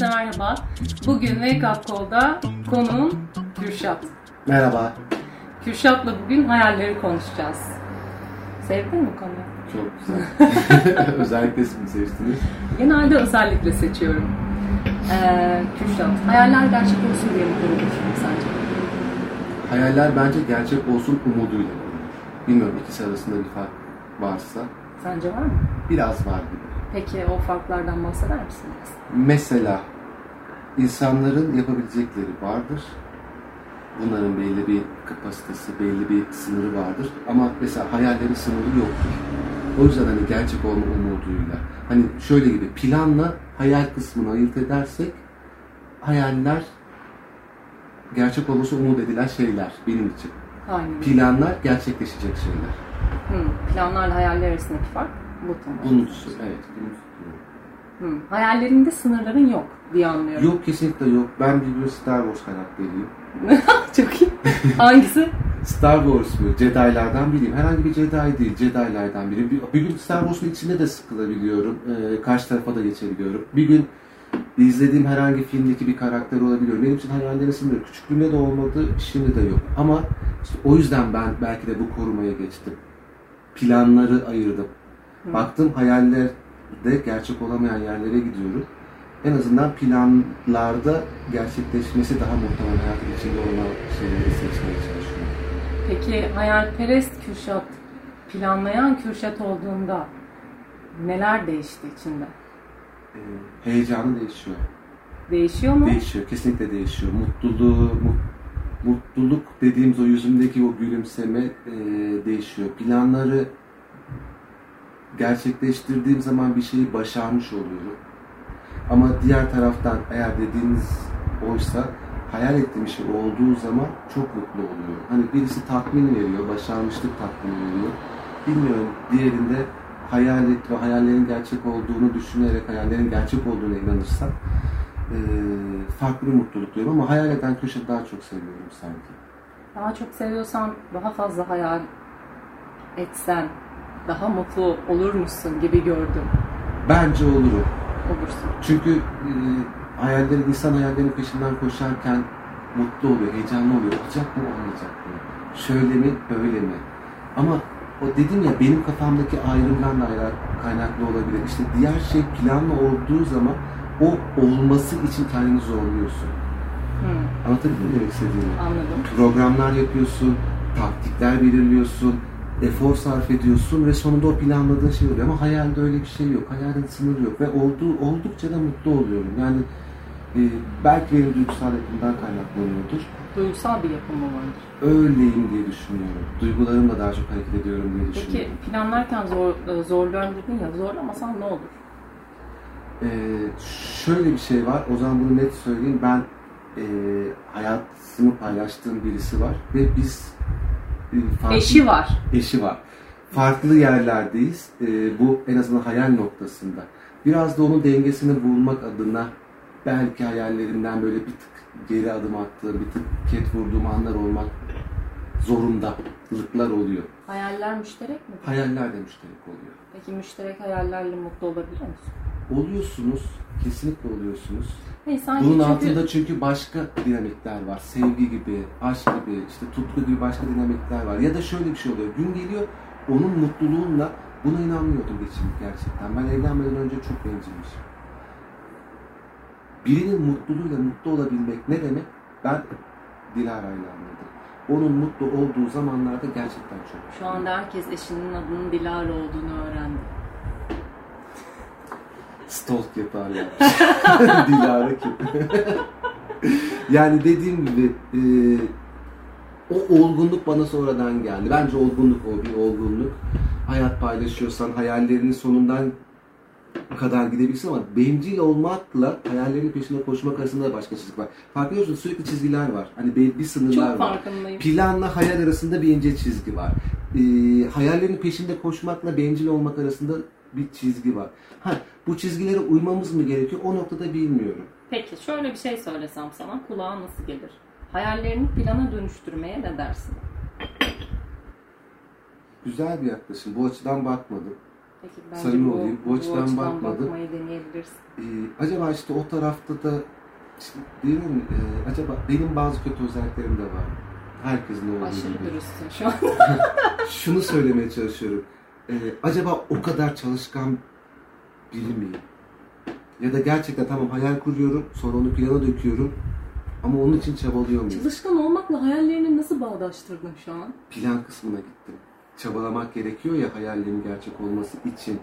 Herkese merhaba. Bugün Wake Up Call'da konuğum Kürşat. Merhaba. Kürşat'la bugün hayalleri konuşacağız. Sevdin mi konuyu? Çok güzel. özellikle mi seçtiniz? Genelde özellikle seçiyorum. Ee, Kürşat, hayaller gerçek olsun diye mi kurulur sence? Hayaller bence gerçek olsun umuduyla kurulur. Bilmiyorum ikisi arasında bir fark varsa. Sence var mı? Biraz var gibi. Peki o farklardan bahseder misin Mesela insanların yapabilecekleri vardır. Bunların belli bir kapasitesi, belli bir sınırı vardır. Ama mesela hayallerin sınırı yoktur. O yüzden hani gerçek olma umuduyla. Hani şöyle gibi planla hayal kısmını ayırt edersek hayaller gerçek olması umut edilen şeyler benim için. Aynen. Planlar gerçekleşecek şeyler. Hı, planlarla hayaller arasındaki fark bu tamam. Bunu evet. Bunu Hı, hayallerinde sınırların yok diye anlıyorum. Yok kesinlikle yok. Ben bir Star Wars karakteriyim. Çok iyi. Hangisi? Star Wars mu? Jedi'lardan biriyim. Herhangi bir Jedi değil, Jedi'lardan biriyim. Bir, bir gün Star Wars'un içinde de sıkılabiliyorum. Ee, karşı tarafa da geçebiliyorum. Bir gün izlediğim herhangi filmdeki bir karakter olabiliyorum. Benim için hayallerim sınırlı. Küçüklüğümde de olmadı, şimdi de yok. Ama işte o yüzden ben belki de bu korumaya geçtim. Planları ayırdım. Hı. Baktım hayallerde gerçek olamayan yerlere gidiyorum. En azından planlarda gerçekleşmesi daha muhtemel hayatın içinde olan şeyleri seçmeye çalışıyorum. Peki hayalperest Kürşat, planlayan Kürşat olduğunda neler değişti içinde? Ee, heyecanı değişiyor. Değişiyor mu? Değişiyor, kesinlikle değişiyor. Mutluluğu, mutluluk dediğimiz o yüzümdeki o gülümseme e, değişiyor. Planları gerçekleştirdiğim zaman bir şeyi başarmış oluyorum. Ama diğer taraftan eğer dediğiniz oysa hayal ettiğim şey olduğu zaman çok mutlu oluyorum. Hani birisi tatmin veriyor, başarmışlık tatmin veriyor. Bilmiyorum diğerinde hayal et ve hayallerin gerçek olduğunu düşünerek hayallerin gerçek olduğunu inanırsam e, farklı bir mutluluk duyuyorum ama hayal eden köşe daha çok seviyorum sanki. Daha çok seviyorsan daha fazla hayal etsen daha mutlu olur musun gibi gördüm. Bence olurum. Olursun. Çünkü e, hayallerin, insan hayallerinin peşinden koşarken mutlu oluyor, heyecanlı oluyor. Olacak mı, olmayacak mı? Şöyle mi, böyle mi? Ama o dedim ya benim kafamdaki ayrımdan da kaynaklı olabilir. İşte diğer şey planlı olduğu zaman o olması için kendini zorluyorsun. Hmm. Anlatabildim mi demek istediğimi? Anladım. Programlar yapıyorsun, taktikler belirliyorsun, efor sarf ediyorsun ve sonunda o planladığın şey oluyor. Ama hayalde öyle bir şey yok. Hayalin sınırı yok ve olduğu, oldukça da mutlu oluyorum. Yani e, belki benim duygusal yapımdan kaynaklanıyordur. Duygusal bir yapım vardır? Öyleyim diye düşünüyorum. Duygularımla daha çok hareket ediyorum diye düşünüyorum. Peki planlarken zor, e, zorluyorum dedin ya zorlamasan ne olur? Ee, şöyle bir şey var. O zaman bunu net söyleyeyim. Ben e, hayatımı paylaştığım birisi var ve biz farklı, eşi var. Eşi var. Farklı yerlerdeyiz. E, bu en azından hayal noktasında. Biraz da onun dengesini bulmak adına belki hayallerimden böyle bir tık geri adım attığım, bir tık ket vurduğum anlar olmak zorundalıklar oluyor. Hayaller müşterek mi? Hayaller de müşterek oluyor. Peki müşterek hayallerle mutlu olabiliyor musun? Oluyorsunuz. Kesinlikle oluyorsunuz. Hey, Bunun çünkü... altında çünkü başka dinamikler var. Sevgi gibi, aşk gibi, işte tutku gibi başka dinamikler var. Ya da şöyle bir şey oluyor. Gün geliyor onun mutluluğunla buna inanmıyordum geçim gerçekten. Ben evlenmeden önce çok bencilmişim. Birinin mutluluğuyla mutlu olabilmek ne demek? Ben Dilara'yla anladım. Onun mutlu olduğu zamanlarda gerçekten çok. Şu anda herkes eşinin adının Dilara olduğunu öğrendi stalk yaparlar. Dilara kim? yani dediğim gibi e, o olgunluk bana sonradan geldi. Bence olgunluk o bir olgunluk. Hayat paylaşıyorsan hayallerinin sonundan kadar gidebilirsin ama bencil olmakla hayallerin peşinde koşmak arasında da başka çizgi var. Fark ediyorsun sürekli çizgiler var. Hani bir sınırlar Çok var. Planla hayal arasında bir ince çizgi var. Ee, hayallerin peşinde koşmakla bencil olmak arasında bir çizgi var. Ha, bu çizgilere uymamız mı gerekiyor? O noktada bilmiyorum. Peki şöyle bir şey söylesem sana kulağa nasıl gelir? Hayallerini plana dönüştürmeye ne dersin? Güzel bir yaklaşım. Bu açıdan bakmadım. Peki bence Samimi bu, olayım, bu açıdan bakmadım. bakmayı deneyebilirsin. Ee, acaba işte o tarafta da işte diyorum e, acaba benim bazı kötü özelliklerim de var. Herkesin olduğu Aşırı gibi. dürüstsün şu an. Şunu söylemeye çalışıyorum. Ee, acaba o kadar çalışkan biri miyim? Ya da gerçekten tamam hayal kuruyorum, sonra onu plana döküyorum. Ama onun için çabalıyor muyum? Çalışkan olmakla hayallerini nasıl bağdaştırdın şu an? Plan kısmına gittim. Çabalamak gerekiyor ya hayallerin gerçek olması için.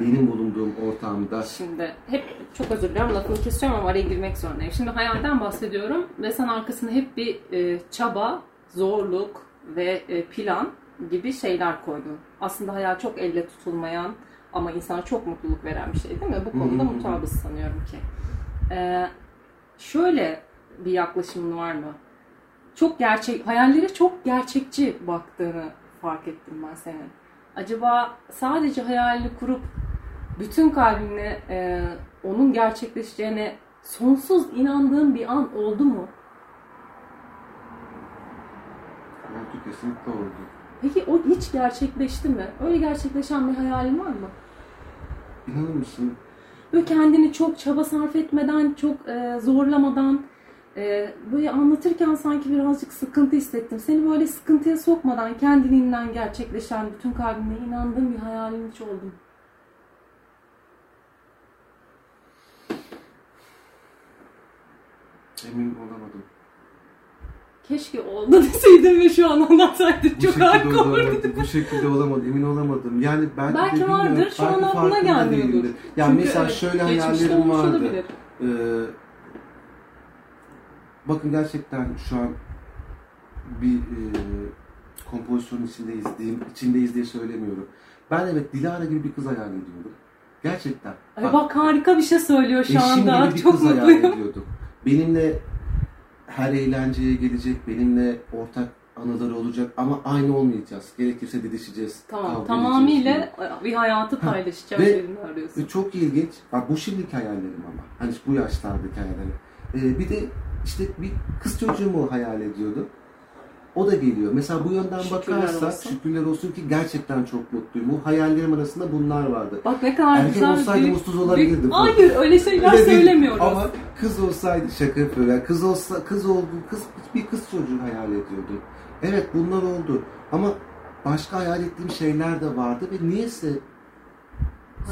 Benim bulunduğum ortamda Şimdi hep çok özür dilerim lafını kesiyorum ama araya girmek zorundayım. Şimdi hayalden bahsediyorum ve sen arkasına hep bir e, çaba, zorluk ve e, plan gibi şeyler koydun. Aslında hayal çok elle tutulmayan ama insana çok mutluluk veren bir şey değil mi? Bu konuda hı. mutabız sanıyorum ki. E, şöyle bir yaklaşımın var mı? Çok gerçek, hayallere çok gerçekçi baktığını fark ettim ben senin. Acaba sadece hayalini kurup bütün kalbinle e, onun gerçekleşeceğine sonsuz inandığın bir an oldu mu? oldu kesinlikle oldu. Peki o hiç gerçekleşti mi? Öyle gerçekleşen bir hayalin var mı? İnanır mısın? Böyle kendini çok çaba sarf etmeden, çok e, zorlamadan, e, böyle anlatırken sanki birazcık sıkıntı hissettim. Seni böyle sıkıntıya sokmadan kendiliğinden gerçekleşen, bütün kalbinle inandığın bir hayalin hiç oldu mu? Emin olamadım. Keşke oldu deseydin ve şu an anlatsaydın. Bu Çok harika olurdu. Bu şekilde olamadı. Emin olamadım. Yani belki, Belki vardır, şu an aklına gelmiyordur. Ya Çünkü mesela evet, şöyle hayallerim vardı. olabilir. Ee, bakın gerçekten şu an bir e, kompozisyon içindeyiz diyeyim, içindeyiz diye söylemiyorum. Ben evet Dilara gibi bir kız hayal ediyordum. Gerçekten. Ay bak harika bir şey söylüyor şu anda. gibi bir Çok kız hayal mutluyum. ediyordum. Benimle her eğlenceye gelecek, benimle ortak anıları olacak ama aynı olmayacağız. Gerekirse didişeceğiz. Tamam, tamamıyla bir hayatı paylaşacak Ve- birini arıyorsun. Ve çok ilginç. Bak bu şimdiki hayallerim ama. Hani bu yaşlardaki hayallerim. Ee, bir de işte bir kız çocuğumu hayal ediyordum. O da geliyor. Mesela bu yönden Şükürler bakarsak olsun. şükürler olsun ki gerçekten çok mutluyum. Bu hayallerim arasında bunlar vardı. Bak ne kadar Erkek güzel. olsaydı büyük- mutsuz olabilirdim. büyük- Hayır öyle şeyler Öyle değil. söylemiyoruz. Ama kız olsaydı şaka yapıyorum. Yani kız olsa kız oldu. Kız bir kız çocuğu hayal ediyordum. Evet bunlar oldu. Ama başka hayal ettiğim şeyler de vardı ve niyeyse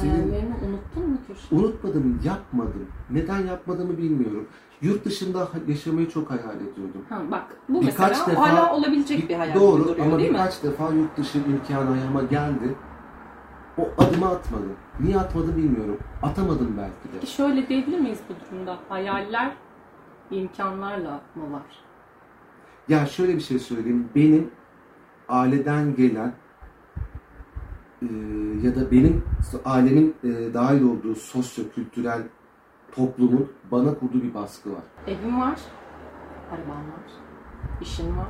senin Hayallerini unuttun mu Kürşat? unutmadım, yapmadım. Neden yapmadığımı bilmiyorum. Yurt dışında yaşamayı çok hayal ediyordum. Ha, bak bu Birkaç mesela defa- hala olabilecek bir, Bir- hayal Doğru duruyor ama değil mi? birkaç defa yurt dışı imkanı ayağıma geldi. O adımı atmadım. Niye atmadım bilmiyorum. Atamadım belki de. Peki şöyle diyebilir miyiz bu durumda? Hayaller imkanlarla mı var? Ya şöyle bir şey söyleyeyim. Benim aileden gelen e, ya da benim ailemin e, dahil olduğu sosyo-kültürel toplumun bana kurduğu bir baskı var. Evin var, araban var, işin var.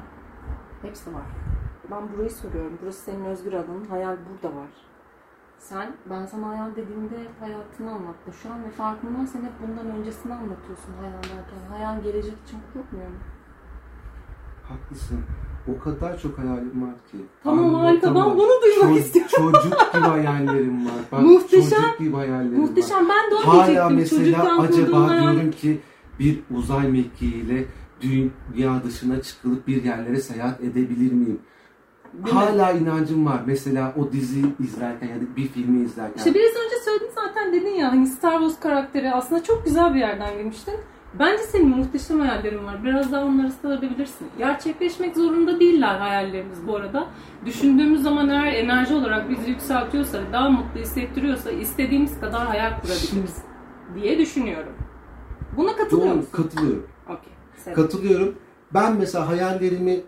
Hepsi var. Ben burayı soruyorum. Burası senin özgür alanın. Hayal burada var. Sen, ben sana hayal dediğimde hayatını anlattım. Şu an ve farkındaysan hep bundan öncesini anlatıyorsun hayal derken. Hayal gelecek için korkmuyor mu? Haklısın. O kadar çok hayalim var ki. Tamam, harika. Ben Anlatamam. bunu duymak Ço- istiyorum. Çocuk gibi hayallerim var. Bak, Muhteşem. Çocuk gibi hayallerim var. Muhteşem. Ben de onu Hala diyecektim. mesela kurduğum acaba hayal. diyorum ki bir uzay mekiğiyle dünya dışına çıkılıp bir yerlere seyahat edebilir miyim? Değil mi? Hala inancım var. Mesela o dizi izlerken ya da bir filmi izlerken. İşte biraz önce söyledin zaten dedin ya hani Star Wars karakteri aslında çok güzel bir yerden girmiştin. Bence senin muhteşem hayallerin var. Biraz daha onları sığabilirsin. Gerçekleşmek zorunda değiller hayallerimiz bu arada. Düşündüğümüz zaman eğer enerji olarak bizi yükseltiyorsa, daha mutlu hissettiriyorsa istediğimiz kadar hayal kurabiliriz diye düşünüyorum. Buna katılıyor Doğru, musun? katılıyorum. Sev- Katılıyorum. Ben mesela hayallerimi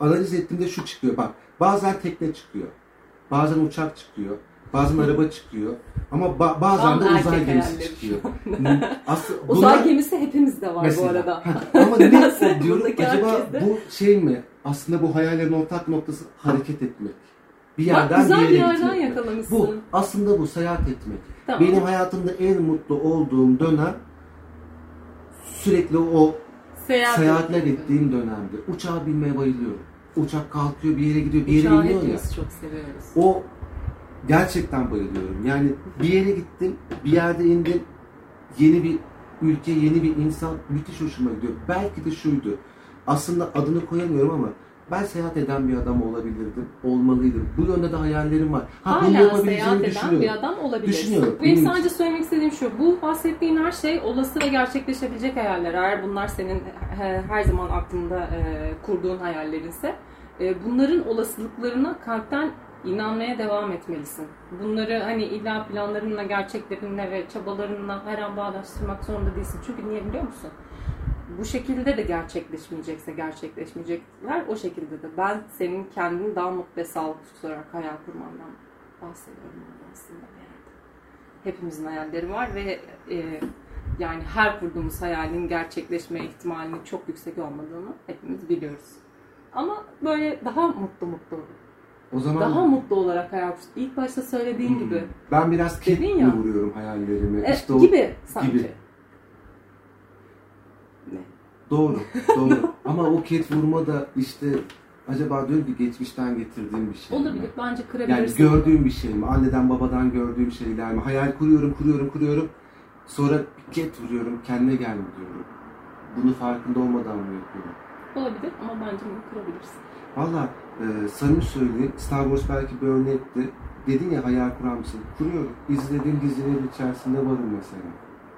analiz ettiğimde şu çıkıyor. Bak bazen tekne çıkıyor. Bazen uçak çıkıyor. Bazen araba çıkıyor. Ama ba- bazen de uzay gemisi çıkıyor. Aslında Uzay bunlar- gemisi hepimizde var Mesela. bu arada. Ama ne diyorum acaba herkeste. bu şey mi? Aslında bu hayallerin ortak noktası hareket etmek. Bir Bak yerden güzel bir bir yere yerden gitmek. yakalamışsın. Bu aslında bu seyahat etmek. Tamam. Benim hayatımda en mutlu olduğum dönem sürekli o Seyahat seyahatler etmek. ettiğim dönemde. Uçağa binmeye bayılıyorum. Uçak kalkıyor bir yere gidiyor bir yere Uçağı iniyor ya. çok seviyoruz. O Gerçekten bayılıyorum. Yani bir yere gittim, bir yerde indim, yeni bir ülke, yeni bir insan müthiş hoşuma gidiyor. Belki de şuydu. Aslında adını koyamıyorum ama ben seyahat eden bir adam olabilirdim, olmalıydım. Bu yönde de hayallerim var. Ha, Hala seyahat eden bir adam olabilirsin. Düşünüyorum. Benim sadece söylemek istediğim şu. Bu bahsettiğin her şey olası ve gerçekleşebilecek hayaller. Eğer bunlar senin he- her zaman aklında e, kurduğun hayallerinse e, bunların olasılıklarına kalpten inanmaya devam etmelisin. Bunları hani illa planlarınla, gerçeklerinle ve çabalarınla her an bağdaştırmak zorunda değilsin. Çünkü niye biliyor musun? Bu şekilde de gerçekleşmeyecekse gerçekleşmeyecekler o şekilde de. Ben senin kendini daha mutlu ve sağlıklı tutarak hayal kurmandan bahsediyorum aslında. Hepimizin hayalleri var ve e, yani her kurduğumuz hayalin gerçekleşme ihtimalinin çok yüksek olmadığını hepimiz biliyoruz. Ama böyle daha mutlu mutlu, O zaman daha mutlu olarak hayal kur- İlk başta söylediğin Hmm. gibi. ben biraz ya. vuruyorum hayallerimi. E, işte o gibi sanki. gibi. Ne? Doğru, doğru. Ama o ket vurma da işte acaba diyorum ki geçmişten getirdiğim bir şey mi? Olabilir. Bence Yani kırabilirsin. gördüğüm bir şey mi? Anneden babadan gördüğüm şeyler mi? Hayal kuruyorum, kuruyorum, kuruyorum. Sonra bir ket vuruyorum, kendine gelme diyorum. Bunu farkında olmadan mı yapıyorum? Olabilir ama bence bunu kırabilirsin. Valla e, samimi söyleyeyim, Star Wars belki bir örnekti. Dedin ya hayal kurar mısın? Kuruyorum. İzlediğim dizilerin içerisinde varım mesela.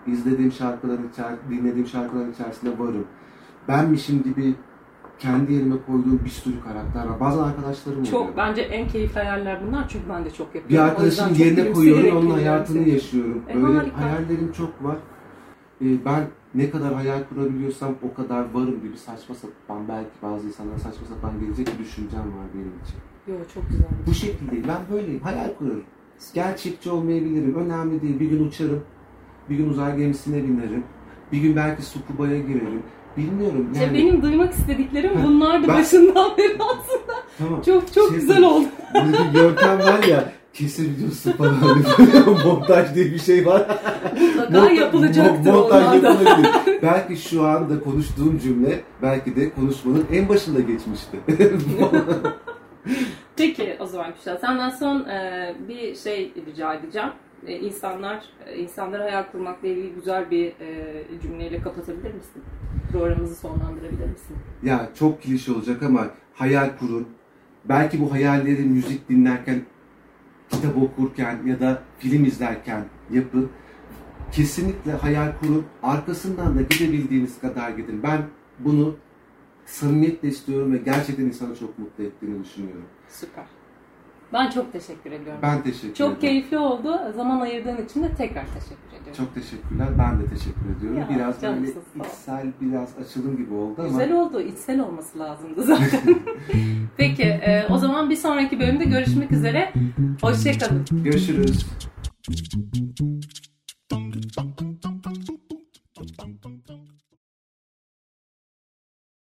İzlediğim şarkıların, içer, dinlediğim şarkıların içerisinde varım. Benmişim gibi kendi yerime koyduğum bir sürü karakter var. Bazı arkadaşlarım oluyor. Çok bence en keyifli hayaller bunlar çünkü ben de çok yapıyorum. Bir çok yerine koyuyorum, onun hayatını yaşıyorum. E, Böyle harika. hayallerim çok var. E, ben ne kadar hayal kurabiliyorsam o kadar varım gibi saçma sapan, belki bazı insanlara saçma sapan gelecek bir düşüncem var benim için. Yo çok güzel. Bu şekildeyim. Ben böyleyim. Hayal kurarım. Gerçekçi olmayabilirim. Önemli değil. Bir gün uçarım. Bir gün uzay gemisine binerim. Bir gün belki sukubaya girerim. Bilmiyorum. İşte Yani, benim duymak istediklerim bunlardı ben- başından beri aslında. tamam. Çok çok Şey- güzel oldu. Yöntem var ya kesin videosu falan. Montaj diye bir şey var. Mutlaka yapılacaktır mon- montaj yapılabilir. belki şu anda konuştuğum cümle belki de konuşmanın en başında geçmişti. Peki o zaman Küşa senden son e, bir şey rica edeceğim. E, insanlar e, insanlara hayal kurmakla ilgili güzel bir e, cümleyle kapatabilir misin? Programımızı sonlandırabilir misin? ya çok klişe olacak ama hayal kurun. Belki bu hayalleri müzik dinlerken, kitap okurken ya da film izlerken yapın. Kesinlikle hayal kurun. Arkasından da gidebildiğiniz kadar gidin. Ben bunu samimiyetle istiyorum ve gerçekten insanı çok mutlu ettiğini düşünüyorum. Süper. Ben çok teşekkür ediyorum. Ben teşekkür çok ederim. keyifli oldu. Zaman ayırdığın için de tekrar teşekkür ediyorum. Çok teşekkürler. Ben de teşekkür ediyorum. Ya, biraz böyle içsel, biraz açılım gibi oldu ama Güzel oldu. içsel olması lazımdı zaten. Peki e, o zaman bir sonraki bölümde görüşmek üzere. Hoşçakalın. görüşürüz.